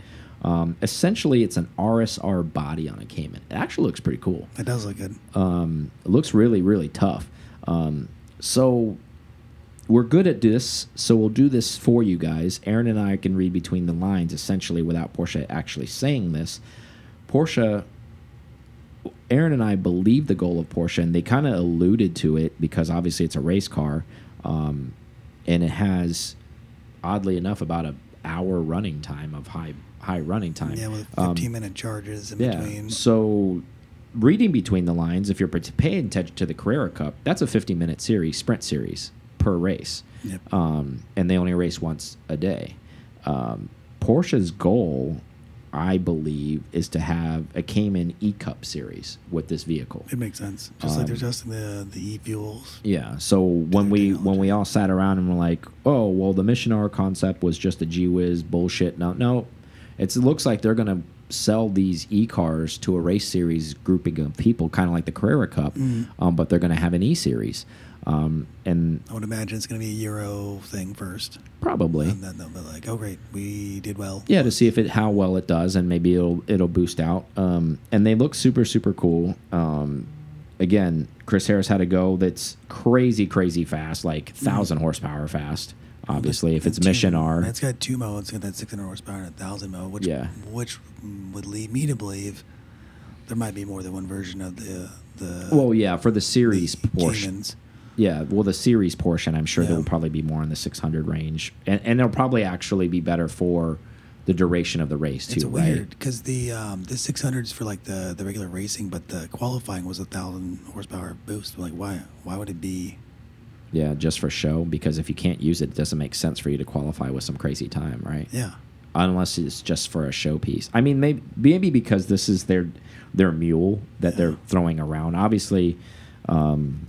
Um, essentially, it's an RSR body on a Cayman. It actually looks pretty cool. It does look good. Um, it looks really, really tough. Um, so we're good at this, so we'll do this for you guys. Aaron and I can read between the lines, essentially, without Porsche actually saying this. Porsche, Aaron and I believe the goal of Porsche, and they kind of alluded to it because obviously it's a race car, um, and it has, oddly enough, about an hour running time of high high running time. Yeah, with 15 um, minute charges in yeah, between. So reading between the lines, if you're paying attention to the Carrera Cup, that's a 50 minute series, sprint series per race. Yep. Um, and they only race once a day. Um, Porsche's goal, I believe, is to have a Cayman E Cup series with this vehicle. It makes sense, just um, like they're adjusting the the e fuels. Yeah. So when we technology. when we all sat around and were like, oh well, the Mission R concept was just a gee whiz bullshit. No, no, it's, it looks like they're gonna sell these e cars to a race series grouping of people, kind of like the Carrera Cup, mm. um, but they're gonna have an e series. Um, and I would imagine it's going to be a Euro thing first. Probably. And then they'll be like, "Oh, great, we did well." Yeah, to see if it how well it does, and maybe it'll it'll boost out. Um, and they look super super cool. Um, again, Chris Harris had a go that's crazy crazy fast, like 1000 mm. horsepower fast. Obviously, if it's Mission R, it's got two modes. It's got that 600 horsepower and a thousand mode, which yeah. which would lead me to believe there might be more than one version of the the. Well, yeah, for the series the portions. Yeah, well, the series portion, I'm sure yeah. there will probably be more in the 600 range, and and it'll probably actually be better for the duration of the race too. It's right? weird because the um, the 600s for like the the regular racing, but the qualifying was a thousand horsepower boost. Like, why why would it be? Yeah, just for show. Because if you can't use it, it doesn't make sense for you to qualify with some crazy time, right? Yeah. Unless it's just for a showpiece. I mean, maybe maybe because this is their their mule that yeah. they're throwing around. Obviously, um,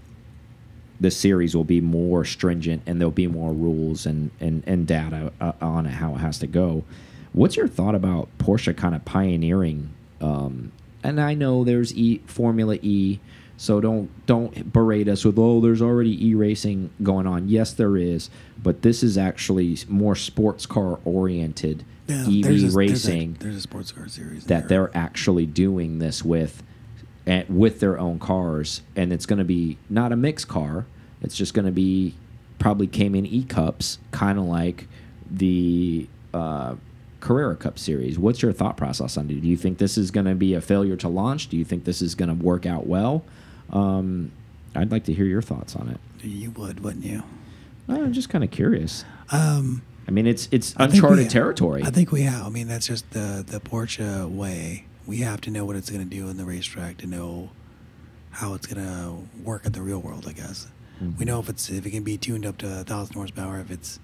the series will be more stringent and there'll be more rules and and, and data uh, on it, how it has to go. What's your thought about Porsche kind of pioneering? Um, and I know there's E Formula E, so don't don't berate us with oh there's already E racing going on. Yes, there is, but this is actually more sports car oriented yeah, EV there's a, racing. There's a, there's a, sports car series that there. they're actually doing this with and with their own cars, and it's going to be not a mixed car. It's just going to be probably Cayman E cups, kind of like the uh, Carrera Cup series. What's your thought process on it? Do you think this is going to be a failure to launch? Do you think this is going to work out well? Um, I'd like to hear your thoughts on it. You would, wouldn't you? I'm just kind of curious. Um, I mean, it's it's uncharted territory. I think we have. I mean, that's just the the Porsche way we have to know what it's going to do in the racetrack to know how it's going to work in the real world. I guess mm-hmm. we know if it's if it can be tuned up to a thousand horsepower, if it's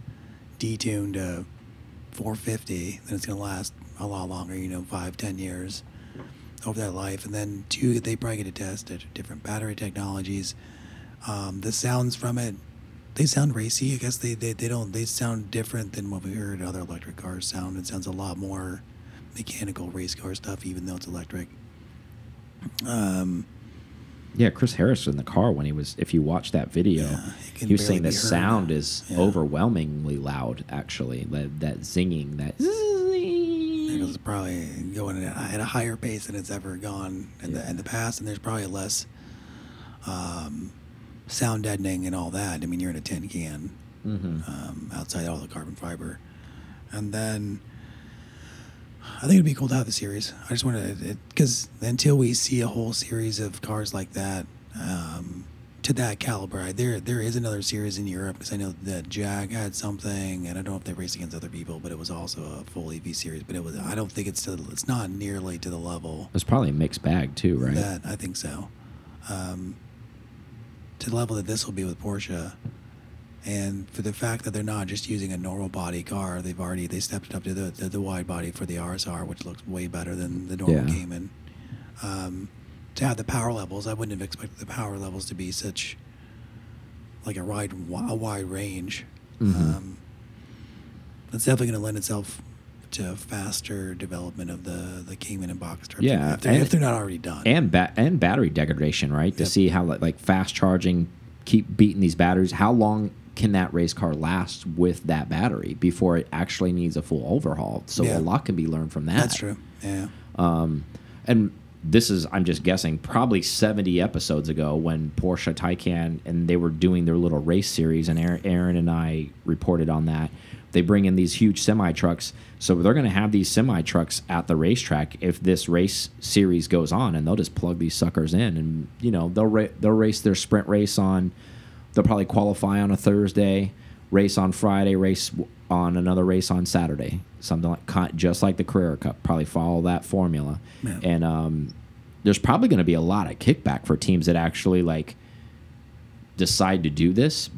detuned to 450, then it's going to last a lot longer. You know, five, ten years. over that life, and then two, they probably get to test at different battery technologies. Um, the sounds from it, they sound racy. I guess they, they, they don't they sound different than what we heard other electric cars sound. It sounds a lot more mechanical race car stuff, even though it's electric. Um, Yeah, Chris Harris in the car when he was. If you watch that video, Yeah, he was saying the heard. sound is Yeah. overwhelmingly loud. Actually, that, that zinging, that. it was probably going at a, higher pace than it's ever gone in the in the past, and there's probably less um, sound deadening and all that. I mean, you're in a tin can Mhm. um, outside all the carbon fiber, and then I think it'd be cool to have the series. I just want to because until we see a whole series of cars like that. Um, to that caliber, I, there there is another series in Europe because I know that Jag had something, and I don't know if they raced against other people, but it was also a full EV series. But it was I don't think it's to, it's not nearly to the level It's probably a mixed bag too, right? that I think so. Um, to the level that this will be with Porsche, and for the fact that they're not just using a normal body car, they've already they stepped it up to the the, the wide body for the RSR, which looks way better than the normal Yeah. Cayman. Um, to have the power levels, I wouldn't have expected the power levels to be such like a wide a wide range. Mhm. Um, that's definitely going to lend itself to faster development of the the Cayman and Boxster. Yeah, if they're, and- if they're not already done. and ba and battery degradation, right? To see how like fast charging, keep beating these batteries. How long can that race car last with that battery before it actually needs a full overhaul? So Yeah. a lot can be learned from that. That's true. Yeah. Um, and this is, I'm just guessing, probably 70 episodes ago when Porsche Taycan and they were doing their little race series, and Aaron, Aaron and I reported on that. They bring in these huge semi trucks, so they're going to have these semi trucks at the racetrack if this race series goes on, and they'll just plug these suckers in, and you know they'll ra they'll race their sprint race on. They'll probably qualify on a Thursday, race on Friday, race on another race on Saturday, something like just like the Carrera Cup. Probably follow that formula, Yeah. and um, there's probably going to be a lot of kickback for teams that actually like decide to do this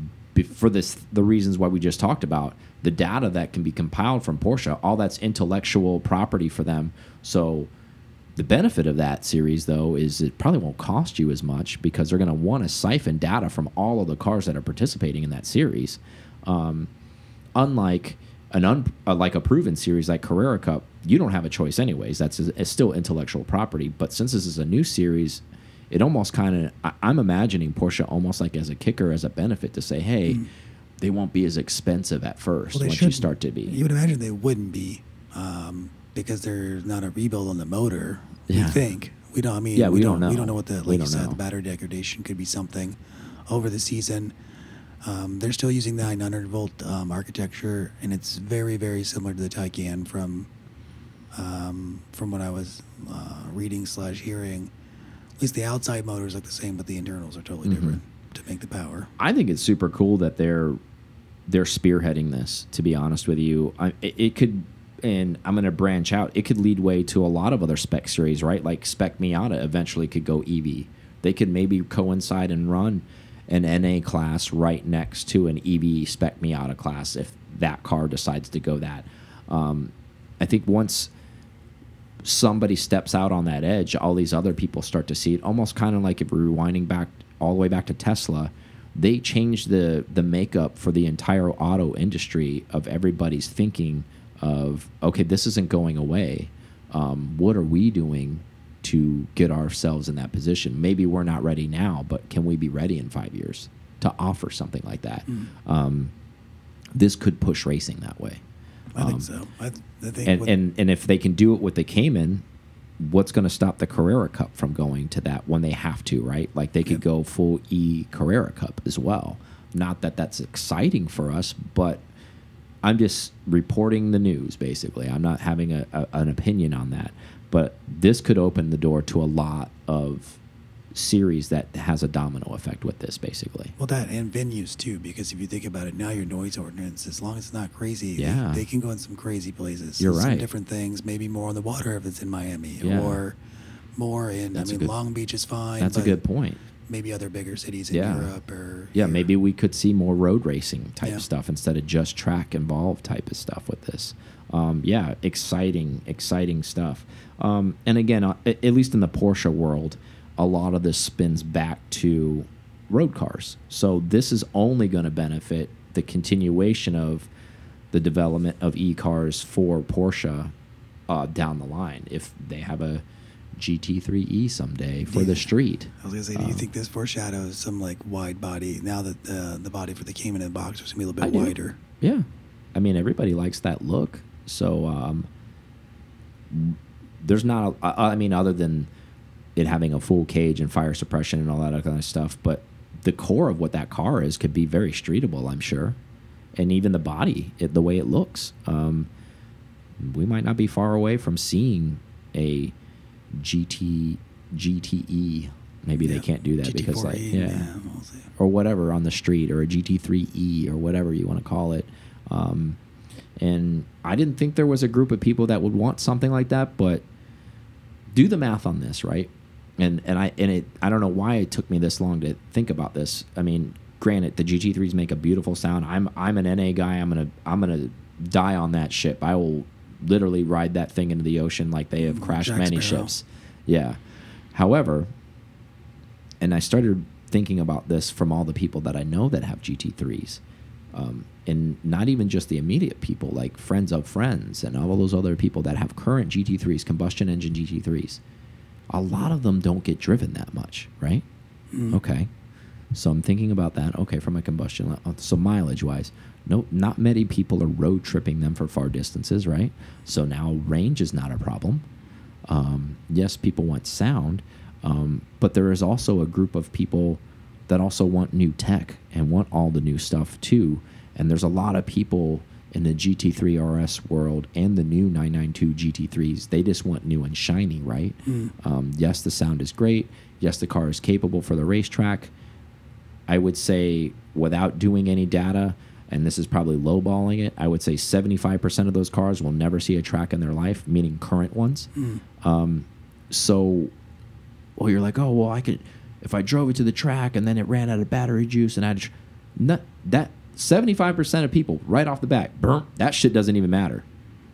for this the reasons why we just talked about the data that can be compiled from Porsche all that's intellectual property for them so the benefit of that series though is it probably won't cost you as much because they're going to want to siphon data from all of the cars that are participating in that series um, unlike an un, uh, like a proven series like Carrera Cup, you don't have a choice anyways. That's it's still intellectual property. But since this is a new series, it almost kind of I'm imagining Porsche almost like as a kicker as a benefit to say, hey, they won't be as expensive at first Well, once you shouldn't. start to be. You would imagine they wouldn't be um, because there's not a rebuild on the motor. Yeah. We think we don't. I mean, Yeah, we don't We know. don't know what the We like you said. know. The battery degradation could be something over the season. Um, they're still using the 900 volt um, architecture, and it's very, very similar to the Taycan from um, from what I was uh, reading slash hearing. At least the outside motors look the same, but the internals are totally Mhm. different to make the power. I think it's super cool that they're they're spearheading this. To be honest with you, I, it, it could, and I'm going to branch out. It could lead way to a lot of other spec series, right? Like Spec Miata eventually could go EV. They could maybe coincide and run an NA class right next to an EV Spec Miata class if that car decides to go that. Um, I think once somebody steps out on that edge, all these other people start to see it. Almost kind of like if we're rewinding back all the way back to Tesla, they changed the the makeup for the entire auto industry of everybody's thinking of okay, this isn't going away. Um, what are we doing to get ourselves in that position? Maybe we're not ready now, but can we be ready in five years to offer something like that? Um, this could push racing that way. I think Um, so. I, I think and, and and if they can do it with the Cayman, what's going to stop the Carrera Cup from going to that when they have to, right? Like they could Yep. go full E Carrera Cup as well. Not that that's exciting for us, but I'm just reporting the news basically. I'm not having a, a, an opinion on that, but this could open the door to a lot of series that has a domino effect with this basically. Well, that and venues too, because if you think about it, now your noise ordinance, as long as it's not crazy, they- Yeah. they, can go in some crazy places. You're some right. different things, maybe more on the water if it's in Miami, Yeah. or more in. That's I mean, good- Long Beach is fine. That's a good point. Maybe other bigger cities in Yeah. Europe or Yeah, here. maybe we could see more road racing type Yeah. stuff instead of just track involved type of stuff with this. Um, yeah, exciting, exciting stuff. Um, and again, uh, at least in the Porsche world, a lot of this spins back to road cars. So this is only going to benefit the continuation of the development of e cars for Porsche uh, down the line if they have a GT3E someday for the street. I was gonna say, do you think this foreshadows some like wide body now that the the body for the Cayman and Boxster is gonna be a little I bit do. wider? Yeah. I mean, everybody likes that look. So, um, there's not, a, I I mean, other than it having a full cage and fire suppression and all that kind of stuff, but the core of what that car is could be very streetable, I'm sure. And even the body, it, the way it looks. Um, we might not be far away from seeing a GT, GTE. Maybe they can't do that because, like, GT4E, yeah we'll or whatever on the street or a GT3E or whatever you want to call it. Um, and I didn't think there was a group of people that would want something like that, but do the math on this, right? And and I and it I don't know why it took me this long to think about this. I mean, granted, the GT3s make a beautiful sound. I'm I'm an NA guy. I'm gonna I'm gonna die on that ship. I will literally ride that thing into the ocean like they have crashed Jack many Sparrow. ships. Yeah. However, and I started thinking about this from all the people that I know that have GT3s. Um, and not even just the immediate people, like friends of friends and all those other people that have current GT3s, combustion engine GT3s. A lot of them don't get driven that much, right? Okay. So I'm thinking about that. Okay, from a combustion, so mileage wise, no, not many people are road tripping them for far distances, right? So now range is not a problem. Um, yes, people want sound, um, but there is also a group of people that also want new tech and want all the new stuff too. And there's a lot of people in the GT3 RS world and the new 992 GT3s. They just want new and shiny, right? Um, yes, the sound is great. Yes, the car is capable for the racetrack. I would say, without doing any data, and this is probably lowballing it, I would say 75% of those cars will never see a track in their life, meaning current ones. Um, so, well, you're like, oh, well, I could, if I drove it to the track and then it ran out of battery juice and I just, not, that 75% of people right off the bat, burn, that shit doesn't even matter.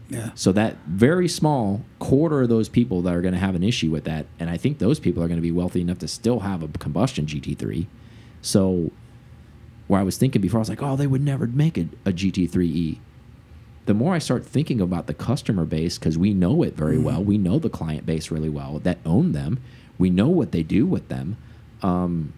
Yeah. So that very small quarter of those people that are going to have an issue with that, and I think those people are going to be wealthy enough to still have a combustion GT3. So, where I was thinking before, I was like, oh, they would never make a, a GT3E. The more I start thinking about the customer base, because we know it very well, we know the client base really well that own them, we know what they do with them. Um,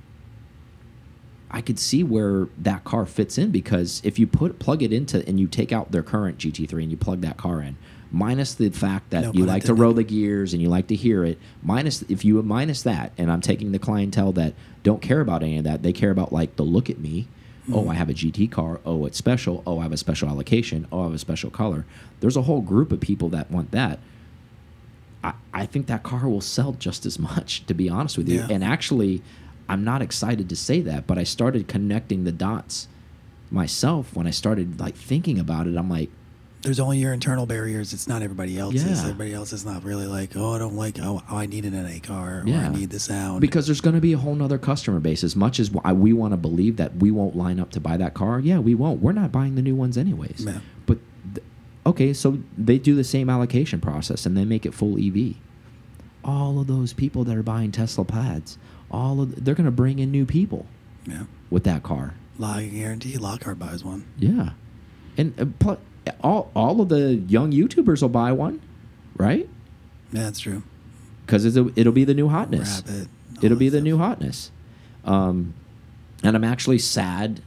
I could see where that car fits in because if you put plug it into and you take out their current GT3 and you plug that car in, minus the fact that No you like to roll the gears and you like to hear it, minus if you minus that, and I'm taking the clientele that don't care about any of that, they care about like the look at me. Oh, I have a GT car. Oh, it's special. Oh, I have a special allocation. Oh, I have a special color. There's a whole group of people that want that. I, I think that car will sell just as much, to be honest with you. Yeah. And actually, I'm not excited to say that, but I started connecting the dots myself when I started like thinking about it. I'm like, There's only your internal barriers. It's not everybody else's. Yeah. Everybody else is not really like, oh, I don't like, oh, oh, I need an NA car, or Yeah. I need the sound. because there's going to be a whole nother customer base. As much as we want to believe that we won't line up to buy that car, yeah, we won't. We're not buying the new ones anyways. Yeah. But okay, so they do the same allocation process and they make it full EV. All of those people that are buying Tesla pads, all of they're going to bring in new people yeah, with that car. Lock guarantee. Lockhart buys one. Yeah, and uh, all all of the young YouTubers will buy one, right? Yeah, that's true. Because it'll, it'll be the new hotness. Rabbit. It'll be the stuff. new hotness. Um, and I'm actually sad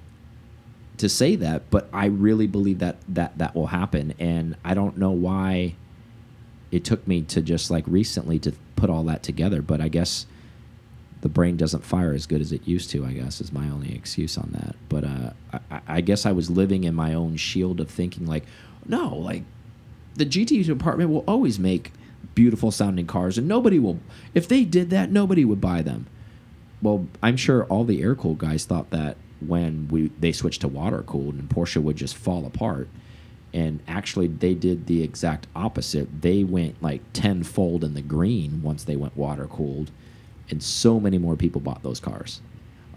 to say that, but I really believe that that that will happen, and I don't know why it took me to just like recently to put all that together. But I guess the brain doesn't fire as good as it used to. I guess is my only excuse on that. But uh, I, I guess I was living in my own shield of thinking like, no, like the GT department will always make beautiful sounding cars, and nobody will. If they did that, nobody would buy them. Well, I'm sure all the air cooled guys thought that when we they switched to water cooled, and Porsche would just fall apart. And actually, they did the exact opposite. They went like tenfold in the green once they went water cooled, and so many more people bought those cars.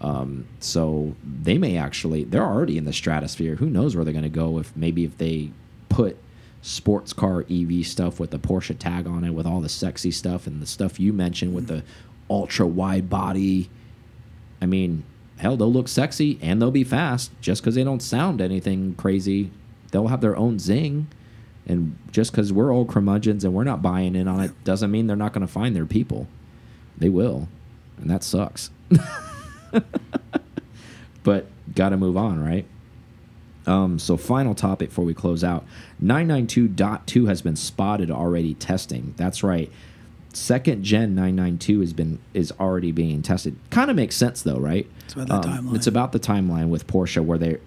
Um, so they may actually they're already in the stratosphere. Who knows where they're going to go if maybe if they put sports car EV stuff with the Porsche tag on it with all the sexy stuff and the stuff you mentioned with the ultra wide body. I mean, hell, they'll look sexy and they'll be fast just because they don't sound anything crazy. They'll have their own zing. And just because we're old curmudgeons and we're not buying in on it doesn't mean they're not going to find their people. They will. And that sucks. but got to move on, right? Um, so final topic before we close out. 992.2 has been spotted already testing. That's right. Second gen 992 has been is already being tested. Kind of makes sense though, right? It's about the timeline. It's about the timeline with Porsche where they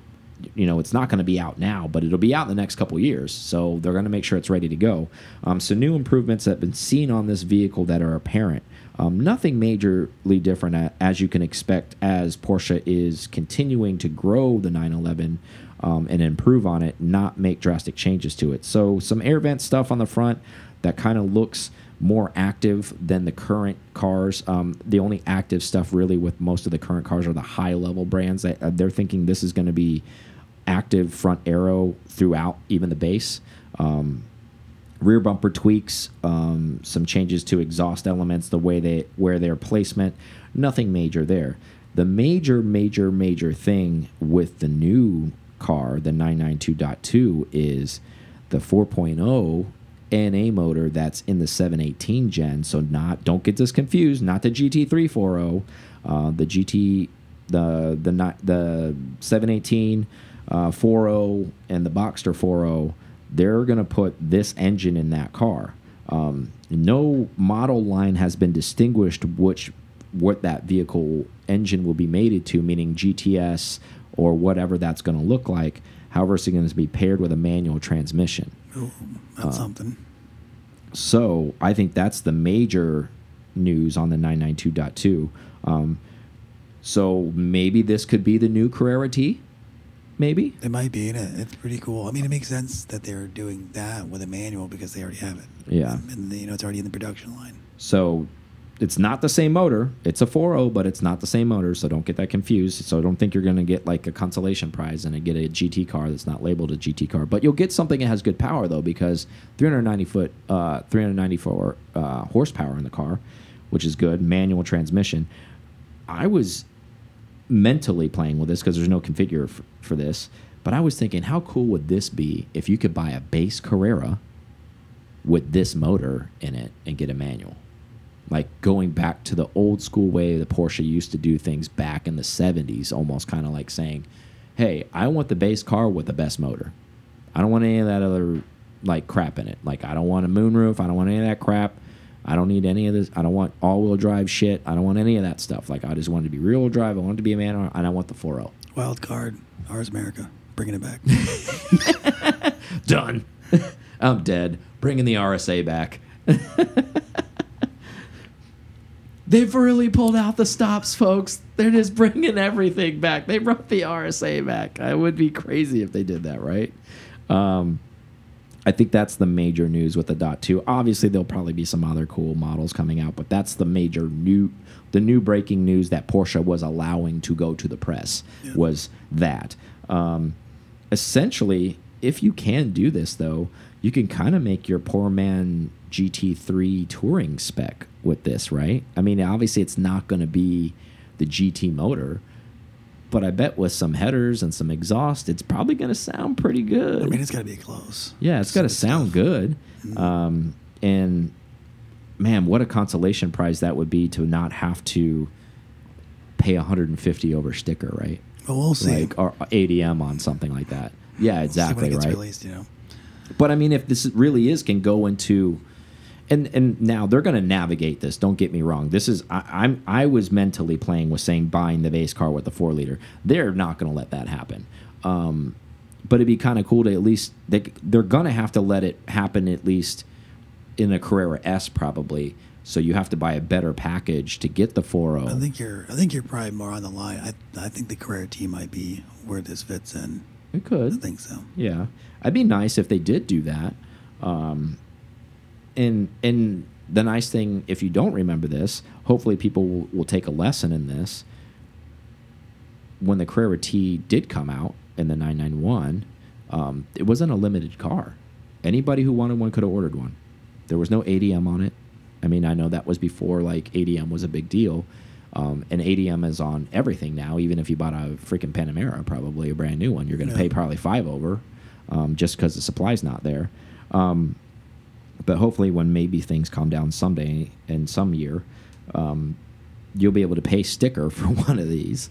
you know, it's not going to be out now, but it'll be out in the next couple years. So they're going to make sure it's ready to go. Um, so new improvements that have been seen on this vehicle that are apparent. Um, nothing majorly different as you can expect as Porsche is continuing to grow the 911 um, and improve on it, not make drastic changes to it. So some air vent stuff on the front that kind of looks more active than the current cars. Um, the only active stuff really with most of the current cars are the high level brands. Uh, they're thinking this is going to be active front aero throughout, even the base. Um, rear bumper tweaks, um, some changes to exhaust elements, the way they where their placement, nothing major there. The major, major, major thing with the new car, the 992.2, is the 4.0 NA motor that's in the 718 gen. So not don't get this confused. Not the GT340, uh, the GT, the the the 718 uh, 4.0 and the Boxster 4.0, they're going to put this engine in that car. Um, no model line has been distinguished which what that vehicle engine will be mated to, meaning GTS or whatever that's going to look like. However, it's going to be paired with a manual transmission. Ooh, that's uh, something. So I think that's the major news on the 992.2. Um, so maybe this could be the new Carrera T maybe. It might be, and it? it's pretty cool. I mean, it makes sense that they're doing that with a manual because they already have it. Yeah, and, and you know it's already in the production line. So it's not the same motor. It's a 4.0, but it's not the same motor, so don't get that confused. So don't think you're going to get like a consolation prize and get a GT car that's not labeled a GT car. But you'll get something that has good power though, because 390 foot, uh, 394 uh, horsepower in the car, which is good. Manual transmission. I was mentally playing with this because there's no configure for, this. But I was thinking, how cool would this be if you could buy a base Carrera with this motor in it and get a manual? Like going back to the old school way the Porsche used to do things back in the 70s, almost kind of like saying, hey, I want the base car with the best motor. I don't want any of that other like crap in it. Like I don't want a moonroof. I don't want any of that crap. I don't need any of this. I don't want all wheel drive shit. I don't want any of that stuff. Like I just want it to be rear wheel drive. I want it to be a man, and I want the 4.0. Wild card, RS America, bringing it back. Done. I'm dead. Bringing the RSA back. They've really pulled out the stops, folks. They're just bringing everything back. They brought the RSA back. I would be crazy if they did that, right? Um, I think that's the major news with the dot two. Obviously, there'll probably be some other cool models coming out, but that's the major new, the new breaking news that Porsche was allowing to go to the press yeah. was that. Um, essentially, if you can do this though, you can kind of make your poor man GT3 touring spec with this, right? I mean, obviously, it's not going to be the GT motor but I bet with some headers and some exhaust, it's probably going to sound pretty good. I mean, it's got to be close. Yeah, it's got to sound stuff. good. Mm -hmm. um, and man, what a consolation prize that would be to not have to pay 150 over sticker, right? Well, we'll see. Like or ADM on something like that. Yeah, exactly. We'll right. Released, you know. But I mean, if this really is can go into and and now they're going to navigate this. Don't get me wrong. This is I, am I was mentally playing with saying buying the base car with the four liter. They're not going to let that happen. Um, but it'd be kind of cool to at least they they're going to have to let it happen at least in a Carrera S probably. So you have to buy a better package to get the 4.0. I think you're I think you're probably more on the line. I I think the Carrera T might be where this fits in. It could. I think so. Yeah, I'd be nice if they did do that. Um, and and the nice thing, if you don't remember this, hopefully people will, will take a lesson in this. When the Carrera T did come out in the 991, um, it wasn't a limited car. Anybody who wanted one could have ordered one. There was no ADM on it. I mean, I know that was before like ADM was a big deal. Um, and ADM is on everything now. Even if you bought a freaking Panamera, probably a brand new one, you're going to Yeah. pay probably five over, um, just because the supply's not there. Um, but hopefully, when maybe things calm down someday in some year, um, you'll be able to pay sticker for one of these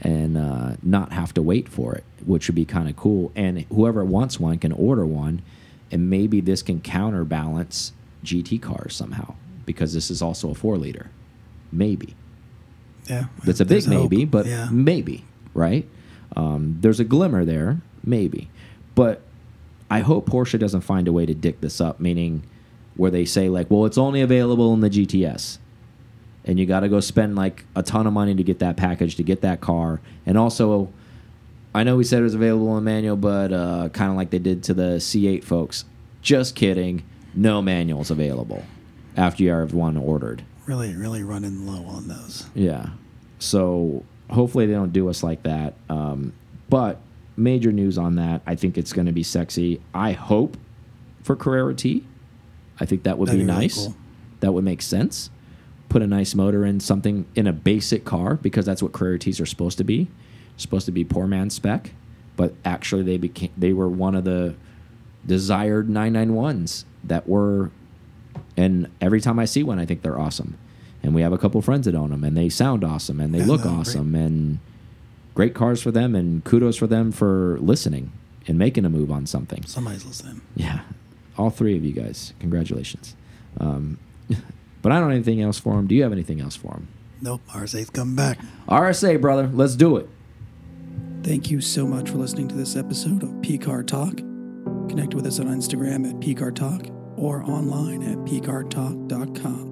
and uh, not have to wait for it, which would be kind of cool. And whoever wants one can order one, and maybe this can counterbalance GT cars somehow because this is also a four liter, maybe. Yeah. That's a big there's hope. maybe, but yeah. maybe, right? Um, there's a glimmer there, maybe. But I hope Porsche doesn't find a way to dick this up, meaning where they say, like, well, it's only available in the GTS. And you got to go spend like a ton of money to get that package, to get that car. And also, I know we said it was available in manual, but uh, kind of like they did to the C8 folks. Just kidding. No manuals available after you have one ordered. really, really running low on those. Yeah. So hopefully they don't do us like that. Um, but major news on that. I think it's going to be sexy. I hope for Carrera T. I think that would That'd be, be really nice. cool. That would make sense. Put a nice motor in something in a basic car because that's what Carrera T's are supposed to be. Supposed to be poor man spec, but actually they became they were one of the desired 991s that were and every time I see one, I think they're awesome. And we have a couple friends that own them, and they sound awesome, and they Yeah, look they're great. awesome, and great cars for them, and kudos for them for listening and making a move on something. Somebody's listening. Yeah, all three of you guys, congratulations. Um, but I don't have anything else for them. Do you have anything else for them? Nope. RSA's coming back. RSA, brother, let's do it. Thank you so much for listening to this episode of PCAR Talk. Connect with us on Instagram at PCAR Talk or online at PCARTalk.com.